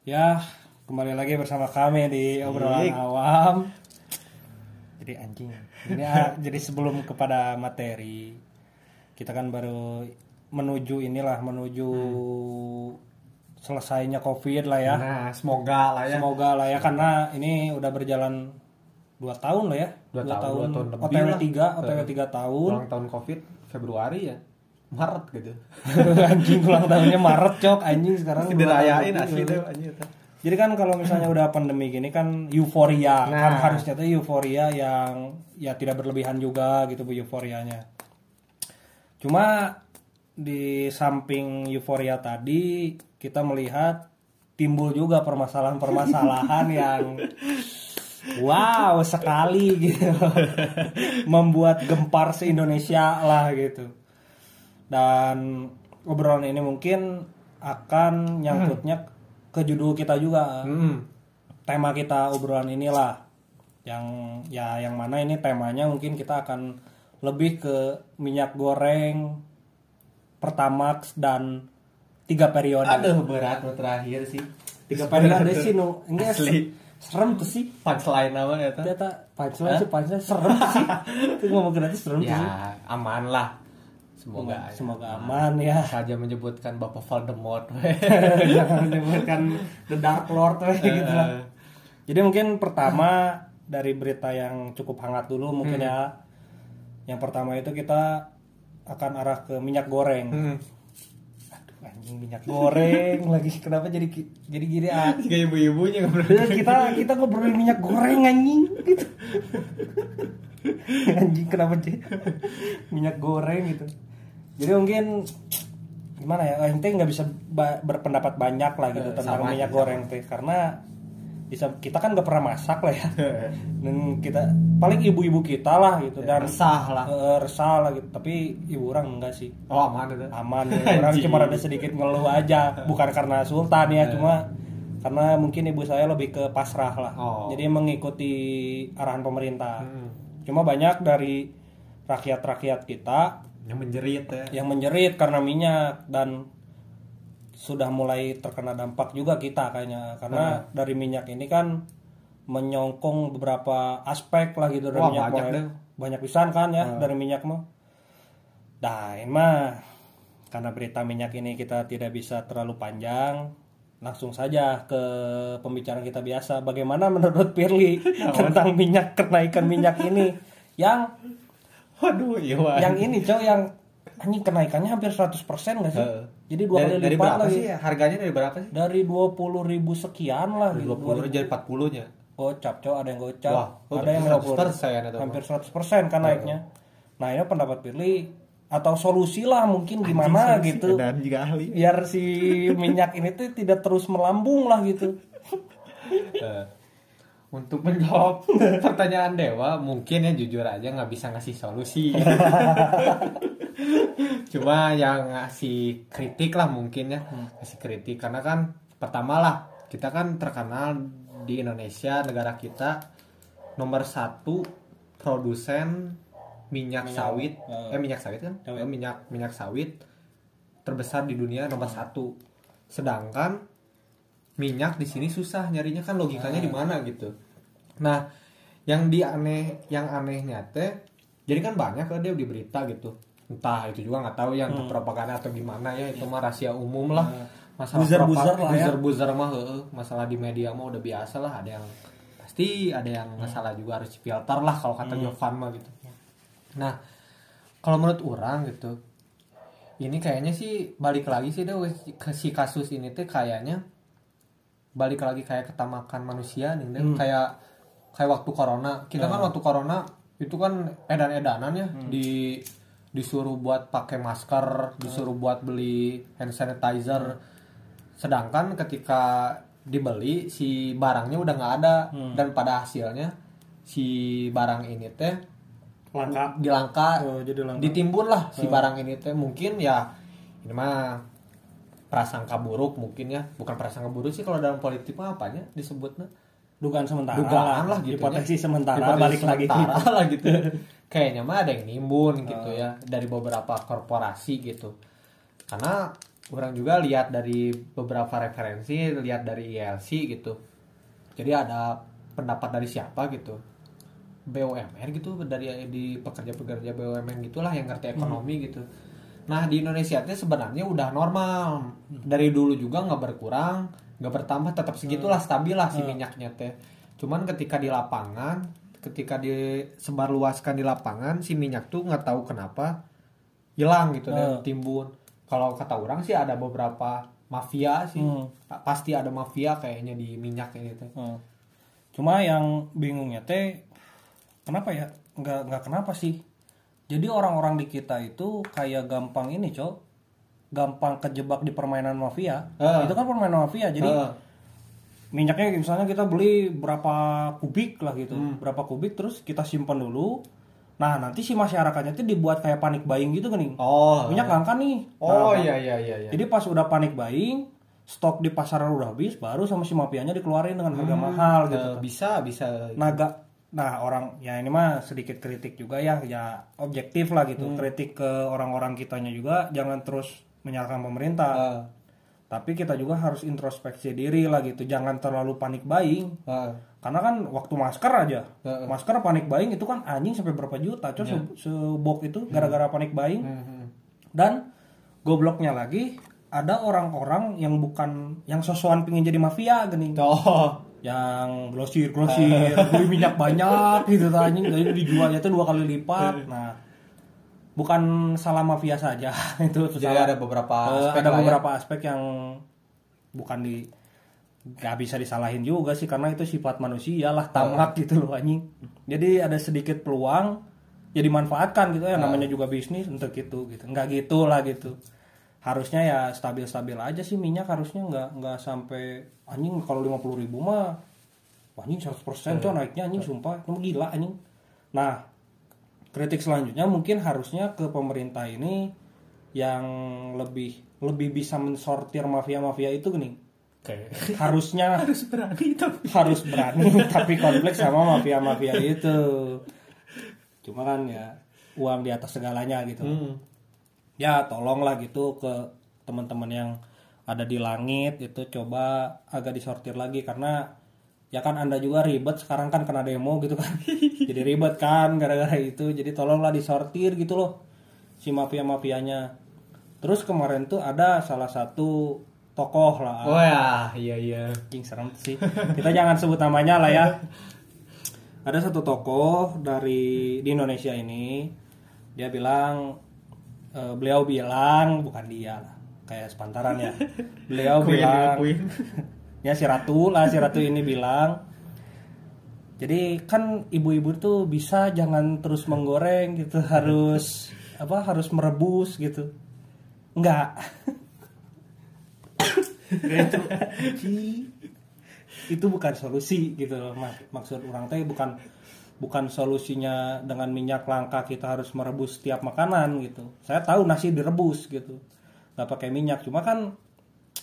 Ya, kembali lagi bersama kami di obrolan Baik. awam. Jadi anjing. Ini ah, jadi sebelum kepada materi, kita kan baru menuju inilah menuju selesainya Covid lah ya. Nah, semoga lah ya. Semoga lah ya karena ini udah berjalan dua tahun lah ya. Dua tahun, dua tahun lebih OTW lah. 3, OTW 3 tahun. Ulang tahun Covid Februari ya. Maret gitu. anjing ulang tahunnya Maret cok anjing sekarang ulang dirayain asli deh anjir. Jadi kan kalau misalnya udah pandemi gini kan euforia Nah. kan harusnya tuh euforia yang ya tidak berlebihan juga gitu bu euforianya. Cuma di samping euforia tadi kita melihat timbul juga permasalahan-permasalahan yang wow sekali gitu membuat gempar se Indonesia lah gitu dan obrolan ini mungkin akan nyangkutnya ke judul kita juga Hmm. tema kita obrolan inilah yang ya yang mana ini temanya mungkin kita akan lebih ke minyak goreng pertamax dan tiga periode Aduh berat terakhir sih. tiga periode sih nu ini Asli. serem tuh sih Punchline apa ya tuh? ternyata punchline sih punchline serem tuh sih itu ngomong gratis serem tuh sih Ya, aman lah. Semoga aja. semoga aman ya saja menyebutkan Bapak Voldemort. jangan menyebutkan The Dark Lord weh, gitu lah. Jadi mungkin pertama dari berita yang cukup hangat dulu mungkin ya. Yang pertama itu kita akan arah ke minyak goreng. Hmm. Aduh anjing minyak goreng lagi kenapa jadi jadi gini ah. Kayak ibu-ibunya. Udah, kita kita ngobrolin minyak goreng anjing gitu. anjing kenapa sih minyak goreng gitu. Jadi mungkin gimana ya ente nggak bisa ba- berpendapat banyak lah gitu Eh, tentang sama minyak goreng teh karena bisa kita kan nggak pernah masak lah ya dan kita paling ibu-ibu kita lah gitu dan Resah lah. eh, resah lah gitu tapi ibu orang enggak sih Oh aman itu. aman ya. orang cuma ada sedikit ngeluh aja bukan karena sultan ya cuma karena mungkin ibu saya lebih ke pasrah lah Oh. jadi mengikuti arahan pemerintah Hmm. cuma banyak dari rakyat-rakyat kita Yang menjerit ya. yang menjerit karena minyak dan sudah mulai terkena dampak juga kita kayaknya karena dari minyak ini kan menyongkong beberapa aspek lah gitu dari Wah, minyak banyak goreng. deh. banyak pisan kan ya dari minyak mah Nah, ini mah karena berita minyak ini kita tidak bisa terlalu panjang, langsung saja ke pembicaraan kita biasa. Bagaimana menurut Pirli tentang minyak kenaikan minyak ini? Yang Waduh, iya. Yang ini cowok yang anjing kenaikannya hampir 100% nggak sih? Heeh. Jadi dua dari, kali dari lipat lagi. sih? Harganya dari berapa sih? Dari 20 ribu sekian lah. Dari gitu. 20 jadi 40 nya. Gocap cowok ada yang gocap, Wah, oh, ada yang 100% 50 itu, hampir 100% kan naiknya. Nah ini pendapat Pirli atau solusi lah mungkin gimana gitu Dan juga ahli. biar si minyak ini tuh tidak terus melambung lah gitu. Untuk menjawab pertanyaan Dewa mungkin ya jujur aja nggak bisa ngasih solusi. Cuma yang ngasih kritik lah mungkin ya ngasih kritik. Karena kan pertama lah kita kan terkenal di Indonesia negara kita nomor satu produsen minyak, sawit. Eh minyak sawit kan? Eh, minyak minyak sawit terbesar di dunia nomor satu. Sedangkan minyak di sini susah nyarinya kan logikanya di mana gitu. Nah, yang di aneh yang anehnya teh jadi kan banyak kan dia di berita gitu. Entah itu juga nggak tahu yang propaganda atau gimana ya itu mah rahasia umum lah. Masalah Buzzer-buzzer propa- lah ya. buzzer-buzzer mah heeh. masalah di media mah udah biasa lah ada yang pasti ada yang masalah juga harus filter lah kalau kata Jovan mah gitu. Nah, kalau menurut orang gitu ini kayaknya sih balik lagi sih deh ke si kasus ini teh kayaknya balik lagi kayak ketamakan manusia nih. Deh. kayak kayak waktu corona. Kita kan waktu corona itu kan edan-edanan ya. Di disuruh buat pakai masker disuruh buat beli hand sanitizer. Sedangkan ketika dibeli si barangnya udah nggak ada. Dan pada hasilnya si barang ini teh Langka. dilangka. Oh, jadi langka. ditimbun lah si barang ini teh. Mungkin ya ini mah prasangka buruk mungkin ya. Bukan prasangka buruk sih kalau dalam politik mah apanya disebutnya? Dugaan sementara dugaan lah gitu hipotesis ya. sementara Hipotesis balik lagi. gitu. lah gitu kayaknya mah ada yang nimbun gitu ya dari beberapa korporasi gitu. Karena orang juga lihat dari beberapa referensi lihat dari ILC gitu. Jadi ada pendapat dari siapa gitu? BUMN gitu dari di pekerja-pekerja BUMN gitulah yang ngerti ekonomi gitu nah di Indonesia itu sebenarnya udah normal dari dulu juga nggak berkurang nggak bertambah tetap segitulah stabil lah si minyaknya teh cuman ketika di lapangan ketika disebarluaskan di lapangan si minyak tuh nggak tahu kenapa hilang gitu dan timbun kalau kata orang sih ada beberapa mafia sih Hmm. Pa- pasti ada mafia kayaknya di minyak ini teh Hmm. Cuma yang bingungnya teh kenapa ya? Nggak nggak kenapa sih? Jadi orang-orang di kita itu kayak gampang ini, Cok. Gampang kejebak di permainan mafia. Ah. Itu kan permainan mafia. Jadi Ah. minyaknya misalnya kita beli berapa kubik lah gitu. Hmm. Berapa kubik terus kita simpan dulu. Nah, nanti si masyarakatnya itu dibuat kayak panik buying gitu kan nih. oh Minyak langka nih. oh Nah, iya iya iya iya jadi pas udah panik buying, stok di pasaran udah habis, baru sama si mafianya dikeluarin dengan harga Hmm. mahal gitu. Eh, bisa bisa Naga, nah orang ya ini mah sedikit kritik juga ya, ya objektif lah gitu. Kritik ke orang-orang kitanya juga, jangan terus menyalahkan pemerintah. Ah, Tapi kita juga harus introspeksi diri lah gitu, jangan terlalu panik buying. ah. Karena kan waktu masker aja, Heeh. masker panik buying itu kan anjing sampai berapa juta, coy se- sebok itu gara-gara panik buying. Hmm, Dan gobloknya lagi ada orang-orang yang bukan yang sosokan pingin jadi mafia gini. oh Yang grosir grosir. Beli minyak banyak gitu anjing. Jadi dijualnya tuh dua kali lipat. Nah, bukan salah mafia saja. Itu jadi salah- ada beberapa Eh, aspek ada ya. beberapa aspek yang bukan di nggak bisa disalahin juga sih. Karena itu sifat manusia lah tamak gitu loh anjing. Jadi ada sedikit peluang ya dimanfaatkan gitu ya. Namanya juga bisnis untuk itu gitu. Nggak gitu lah gitu harusnya ya stabil-stabil aja sih minyak harusnya nggak nggak sampai anjing kalau lima puluh ribu mah wah, anjing 100% tuh naiknya anjing sumpah itu gila anjing. Nah kritik selanjutnya mungkin harusnya ke pemerintah ini yang lebih lebih bisa mensortir mafia-mafia itu gini. Oke. Harusnya harus berani tapi. Harus berani tapi konflik sama mafia-mafia itu. Cuma kan ya uang di atas segalanya gitu. Hmm. Ya tolonglah gitu ke teman-teman yang ada di langit itu coba agak disortir lagi karena ya kan anda juga ribet sekarang kan kena demo gitu kan jadi ribet kan gara-gara itu jadi tolonglah disortir gitu loh si mafia mafianya terus kemarin tuh ada salah satu tokoh lah oh ya iya iya Anjing serem sih. Kita jangan sebut namanya lah ya. Ada satu tokoh dari di Indonesia ini, dia bilang, eh, beliau bilang bukan dia lah, kayak sepantaran ya. Beliau Queen, bilang, Queen. ya si Ratu lah si Ratu ini bilang. Jadi kan ibu-ibu tuh bisa jangan terus menggoreng gitu, harus apa harus merebus gitu. Enggak. itu itu bukan solusi gitu loh Mak- maksud orang teh bukan bukan solusinya dengan minyak langka kita harus merebus setiap makanan gitu. Saya tahu nasi direbus gitu. Nggak pakai minyak cuma kan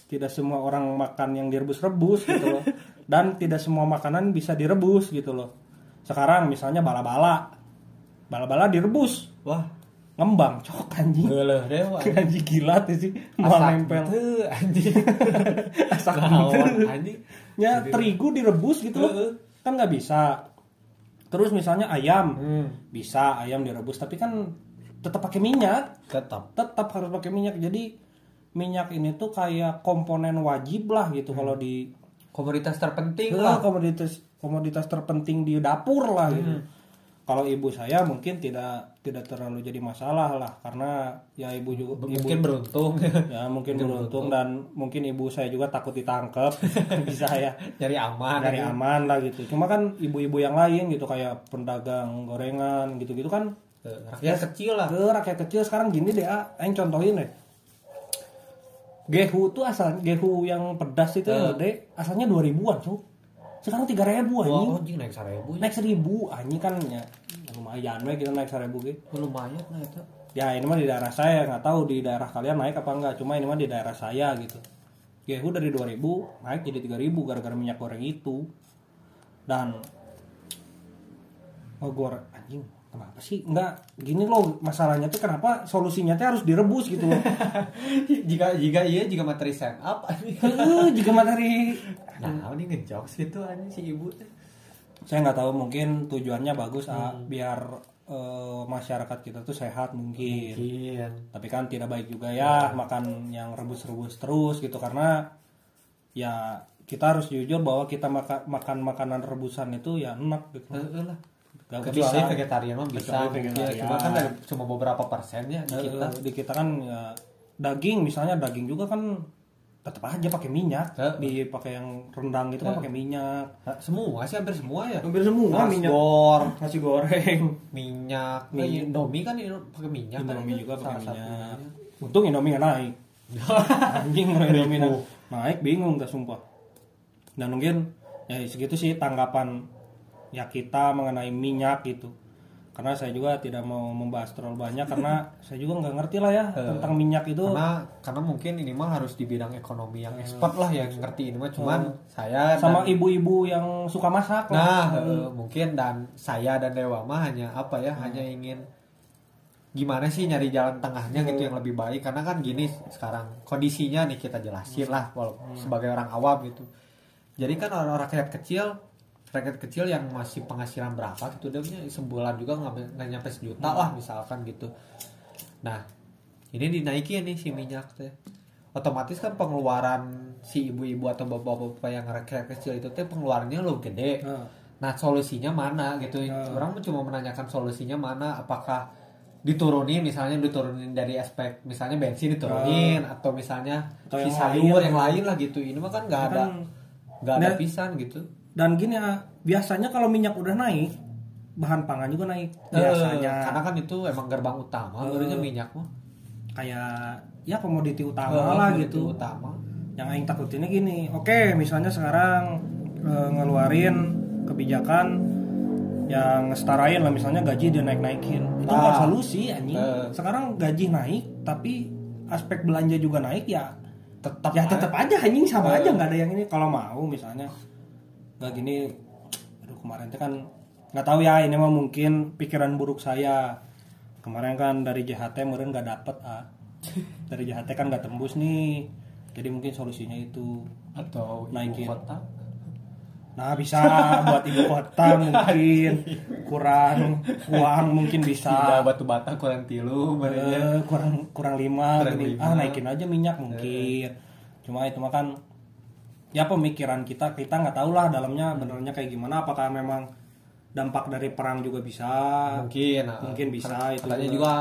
tidak semua orang makan yang direbus-rebus gitu loh. Dan tidak semua makanan bisa direbus gitu loh. Sekarang misalnya bala-bala. Bala-bala direbus. Wah. Ngembang cok anjing. Geuleuh deh wah. anjing gila tuh sih. Mau Asak nempel. gitu, anjing. Asak gitu. anjing. Ya terigu direbus gitu loh. Kan nggak bisa terus misalnya ayam. Hmm. bisa ayam direbus tapi kan tetap pakai minyak. Tetap. Tetap harus pakai minyak. Jadi minyak ini tuh kayak komponen wajib lah gitu kalau di komoditas terpenting lah. komoditas komoditas terpenting di dapur lah gitu kalau ibu saya mungkin tidak tidak terlalu jadi masalah lah karena ya ibu juga ibu mungkin beruntung. Ya mungkin beruntung dan mungkin ibu saya juga takut ditangkap bisa ya. Nyari aman dari aman lah gitu. Cuma kan ibu-ibu yang lain gitu kayak pedagang gorengan gitu-gitu kan Eh, rakyat kecil lah. Ke rakyat kecil. Sekarang gini deh ah aing contohin deh. Gehu tuh asal gehu yang pedas itu yang gede asalnya 2000-an tuh sekarang 3000 wah anjing. anjing naik seribu naik 1000 anjing kan ya. Lumayan we kita naik 1000 gitu. Lumayan lah itu. Ya ini mah di daerah saya nggak tahu di daerah kalian naik apa enggak cuma ini mah di daerah saya gitu. Gehu dari 2000 naik jadi 3000 gara-gara minyak goreng itu. Dan oh goreng anjing kenapa sih? Enggak gini loh masalahnya tuh kenapa solusinya tuh harus direbus gitu loh? Jika jika iya jika materi stand up jika materi nah ini ngejokes gitu aja si ibu saya nggak tahu mungkin tujuannya bagus ah, biar eh, masyarakat kita tuh sehat mungkin. Mungkin. Tapi kan tidak baik juga ya makan yang rebus-rebus terus gitu karena ya kita harus jujur bahwa kita maka- makan makanan rebusan itu ya enak gitu. Lah Gak kecuali bisa. vegetarian mah bisa Kecuali vegetarian. cuma kan dari cuma beberapa persennya di Eh, kita. di kita kan ya, daging misalnya daging juga kan tetap aja pakai minyak. Heeh. dipakai yang rendang itu kan pakai minyak. Semua sih hampir semua ya. Hampir semua minyak. Nasgor, nasi goreng. Minyak Minyak. Indomie kan pakai minyak kan Indomie itu juga pakai minyak. satunya. untung Indomie nggak naik. Anjing Indomie naik, naik bingung gak sumpah. Dan mungkin ya segitu sih tanggapan ya kita mengenai minyak gitu. Karena saya juga tidak mau membahas terlalu banyak karena saya juga nggak ngerti lah ya tentang minyak itu. karena karena mungkin ini mah harus di bidang ekonomi yang expert lah yang ngerti ini mah. Cuman saya sama ibu-ibu yang suka masak lah. nah eh, mungkin dan saya dan Dewa mah hanya apa ya hanya ingin gimana sih nyari jalan tengahnya gitu yang lebih baik. Karena kan gini sekarang kondisinya nih kita jelasin lah walaupun sebagai orang awam gitu. Jadi kan orang rakyat kecil rakyat kecil yang masih penghasilan berapa gitu dia punya sebulan juga nggak nyampe sejuta lah misalkan gitu nah ini dinaikin nih si minyak teh otomatis kan pengeluaran si ibu-ibu atau bapak-bapak yang rakyat kecil itu teh pengeluarannya lo gede Nah, Nah solusinya mana gitu? Orang cuma menanyakan solusinya mana? Apakah diturunin misalnya diturunin dari aspek misalnya bensin diturunin atau misalnya Atau si yang sayur lain. yang lain lah gitu. Ini mah kan nggak ada kan nggak ada Nah, pisan gitu. Dan gini ya biasanya kalau minyak udah naik bahan pangan juga naik biasanya Eh, karena kan itu emang gerbang utama barunya minyak mah. kayak ya komoditi utama Eh, lah itu gitu utama. yang aing takutinnya gini oke misalnya sekarang eh, ngeluarin kebijakan yang setarain lah misalnya gaji dia naik naikin itu Ah. nggak solusi anjing Eh. sekarang gaji naik tapi aspek belanja juga naik ya Tetap ya tetap aja anjing sama Eh. aja nggak ada yang ini kalau mau misalnya nggak gini aduh kemarin itu kan nggak tahu ya ini mah mungkin pikiran buruk saya kemarin kan dari JHT meren nggak dapet ah dari JHT kan nggak tembus nih jadi mungkin solusinya itu atau ibu Naikin. kota. nah bisa buat ibu kota mungkin kurang uang mungkin Tidak bisa batu bata kurang tilu. Eh, kurang kurang lima Kurang gini. lima. ah naikin aja minyak mungkin cuma itu mah kan ya pemikiran kita kita nggak tahu lah dalamnya benernya kayak gimana apakah memang dampak dari perang juga bisa Mungkin, nah, mungkin bisa itu katanya juga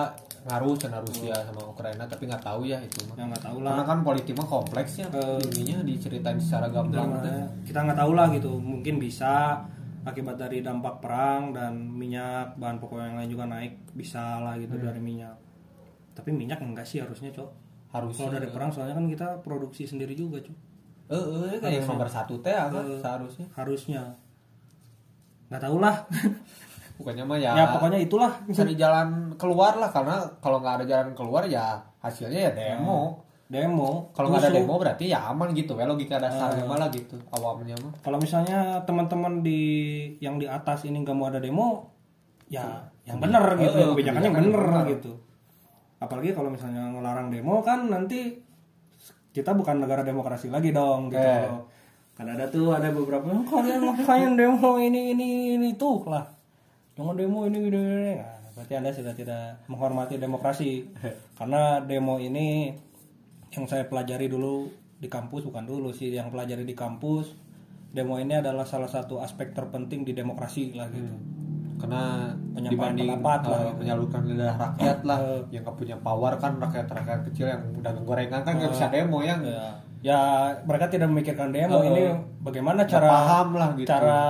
ngaruh cina Rusia sama Ukraina tapi nggak tahu ya itu mah. ya nggak tahu Karena lah kan politik mah kompleks ya. Eh. Ininya diceritain secara gamblang. teh. Nah, kita nggak tahu lah gitu mungkin bisa akibat dari dampak perang dan minyak bahan pokok yang lain juga naik bisa lah gitu Hmm. dari minyak tapi minyak enggak sih harusnya cok Harusnya. kalau dari perang soalnya kan kita produksi sendiri juga cok Eh, eh, kayak nomor satu teh apa Eh. seharusnya. harusnya nggak tahu lah Bukannya mah ya, ya pokoknya itulah cari jalan keluar lah karena kalau nggak ada jalan keluar ya hasilnya ya demo. demo Kalau nggak ada demo berarti ya aman gitu ya logika dasarnya malah gitu awamnya mah. kalau misalnya teman-teman di yang di atas ini nggak mau ada demo ya yang bener gitu yang kebijakannya bener. gitu apalagi kalau misalnya ngelarang demo kan nanti kita bukan negara demokrasi lagi dong gitu Eh. kan ada tuh ada beberapa "Oh, kalian ngapain demo ini ini ini tuh lah. Jangan demo ini ini, ini. Nah, berarti anda sudah tidak menghormati demokrasi. Karena demo ini yang saya pelajari dulu di kampus bukan dulu sih yang pelajari di kampus demo ini adalah salah satu aspek terpenting di demokrasi lah gitu Karena dibanding pendapat lah eh, menyalurkan lidah rakyat lah Eh. yang nggak punya power kan rakyat rakyat kecil yang udah gorengan kan nggak bisa demo yang ya, ya mereka tidak memikirkan demo Eh, ini bagaimana cara paham lah gitu. cara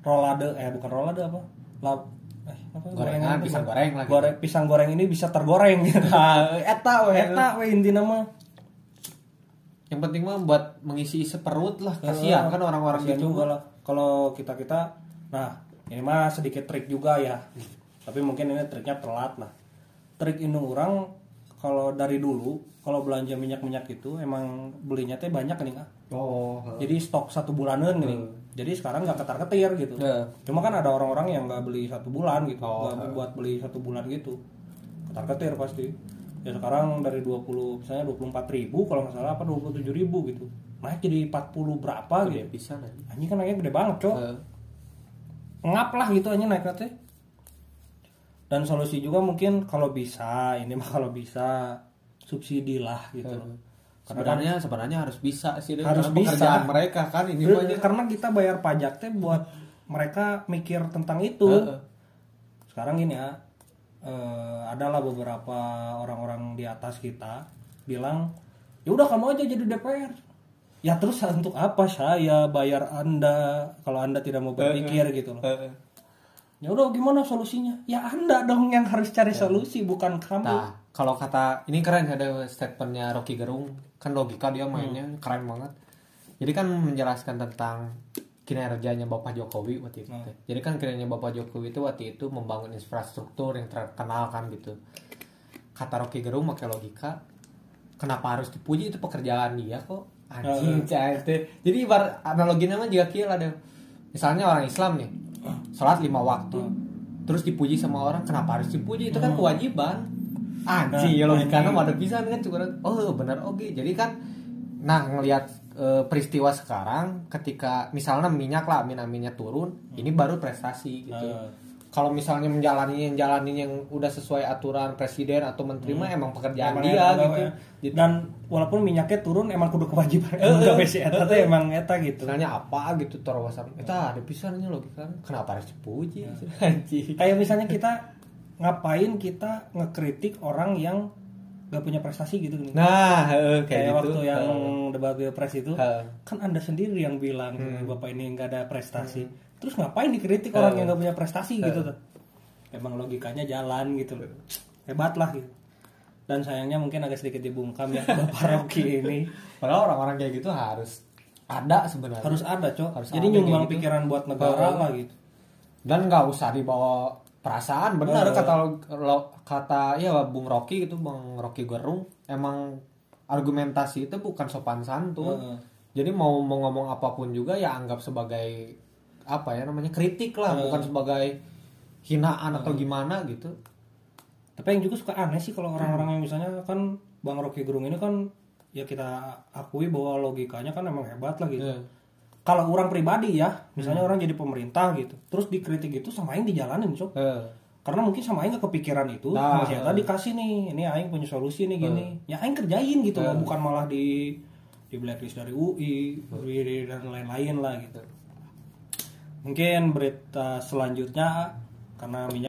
rolade eh bukan rolade apa Lap, eh, apa Gorengan, pisang goreng lah gitu. Gore- pisang goreng ini bisa tergoreng gitu eta weh. eta we intinya mah Yang penting mah buat mengisi seperut lah kasihan kan orang-orang gitu. juga lah kalau kita kita nah ini mah sedikit trik juga ya. Tapi mungkin ini triknya telat lah. Trik indung orang kalau dari dulu kalau belanja minyak minyak itu emang belinya teh banyak nih kak. Oh jadi stok satu bulanan nih. Jadi sekarang nggak ketar ketir gitu. Ya. cuma kan ada orang-orang yang nggak beli satu bulan gitu. Oh, nggak buat beli satu bulan gitu. Ketar ketir pasti. Ya sekarang dari 20 misalnya 24 ribu kalau nggak salah apa 27 ribu gitu. Naik jadi 40 berapa ya gitu. bisa nanti anjing kan naiknya gede banget cok. Eh, ngap lah gitu aja naik teh dan solusi juga mungkin kalau bisa ini mah kalau bisa subsidi lah gitu loh. sebenarnya sebenarnya harus bisa sih Harus bisa. mereka kan ini banyak karena kita bayar pajak teh buat mereka mikir tentang itu Heeh. sekarang gini ya eh, adalah beberapa orang-orang di atas kita bilang ya udah kamu aja jadi DPR ya terus untuk apa saya bayar anda kalau anda tidak mau berpikir gitu loh Eh, ya udah gimana solusinya ya anda dong yang harus cari solusi bukan kamu Nah, kalau kata ini keren ada statementnya Rocky Gerung, kan logika dia mainnya Hmm. keren banget. Jadi kan menjelaskan tentang kinerjanya Bapak Jokowi waktu itu. Hmm. Jadi kan kinerjanya Bapak Jokowi itu waktu itu membangun infrastruktur yang terkenal kan gitu. Kata Rocky Gerung pakai logika, kenapa harus dipuji itu pekerjaan dia kok? Anjing, cah, itu. Jadi ibarat analoginya mah juga kira ada. Misalnya orang Islam nih, sholat lima waktu, terus dipuji sama orang, kenapa harus dipuji? Itu kan kewajiban. Anjing, ya logikanya ada bisa kan juga. Oh benar oke. Jadi kan, nah ngelihat eh, peristiwa sekarang, ketika misalnya minyak lah, amin aminnya turun, ini baru prestasi gitu. Kalau misalnya menjalani yang jalanin yang udah sesuai aturan presiden atau menteri mah emang pekerjaan Emang dia eta gitu. we. dan walaupun minyaknya turun emang kudu kewajiban emang gawe si eta teh emang eta gitu Misalnya apa gitu terobosan. Kita ada pisannya logika. Kenapa harus dipuji? Anjing. kayak misalnya kita ngapain kita ngekritik orang yang gak punya prestasi gitu nih Nah, heeh, kayak, kayak, gitu. waktu yang debat pilpres itu Heeh. kan anda sendiri yang bilang bapak ini nggak ada prestasi Hmm. Terus ngapain dikritik orang yang nggak punya prestasi gitu tuh emang logikanya jalan gitu loh hebat lah gitu dan sayangnya mungkin agak sedikit dibungkam ya bapak Rocky ini Padahal orang-orang kayak gitu harus ada sebenarnya. harus ada cok Harus jadi ada nyumbang gitu. pikiran buat negara lah gitu Dan nggak usah dibawa perasaan. Benar Heeh. kata lo- kata ya Bung Rocky itu Bung Rocky Gerung emang argumentasi itu bukan sopan santun. Heeh. Jadi mau mau ngomong apa pun juga ya anggap sebagai apa ya namanya kritik lah, bukan sebagai hinaan atau gimana gitu. Tapi yang juga suka aneh sih kalau orang-orang yang misalnya kan Bang Rocky Gerung ini kan ya kita akui bahwa logikanya kan emang hebat lah gitu. Iya. Kalau orang pribadi ya, misalnya orang jadi pemerintah gitu, terus dikritik itu sama yang dijalanin, Cok. Eh, Karena mungkin sama nggak kepikiran itu, Nah, nah, si Eta dikasih nih, ini aing punya solusi nih gini. Ya aing kerjain gitu loh, bukan malah di di blacklist dari UI, UI dan lain-lain lah gitu. Mungkin berita selanjutnya karena minyak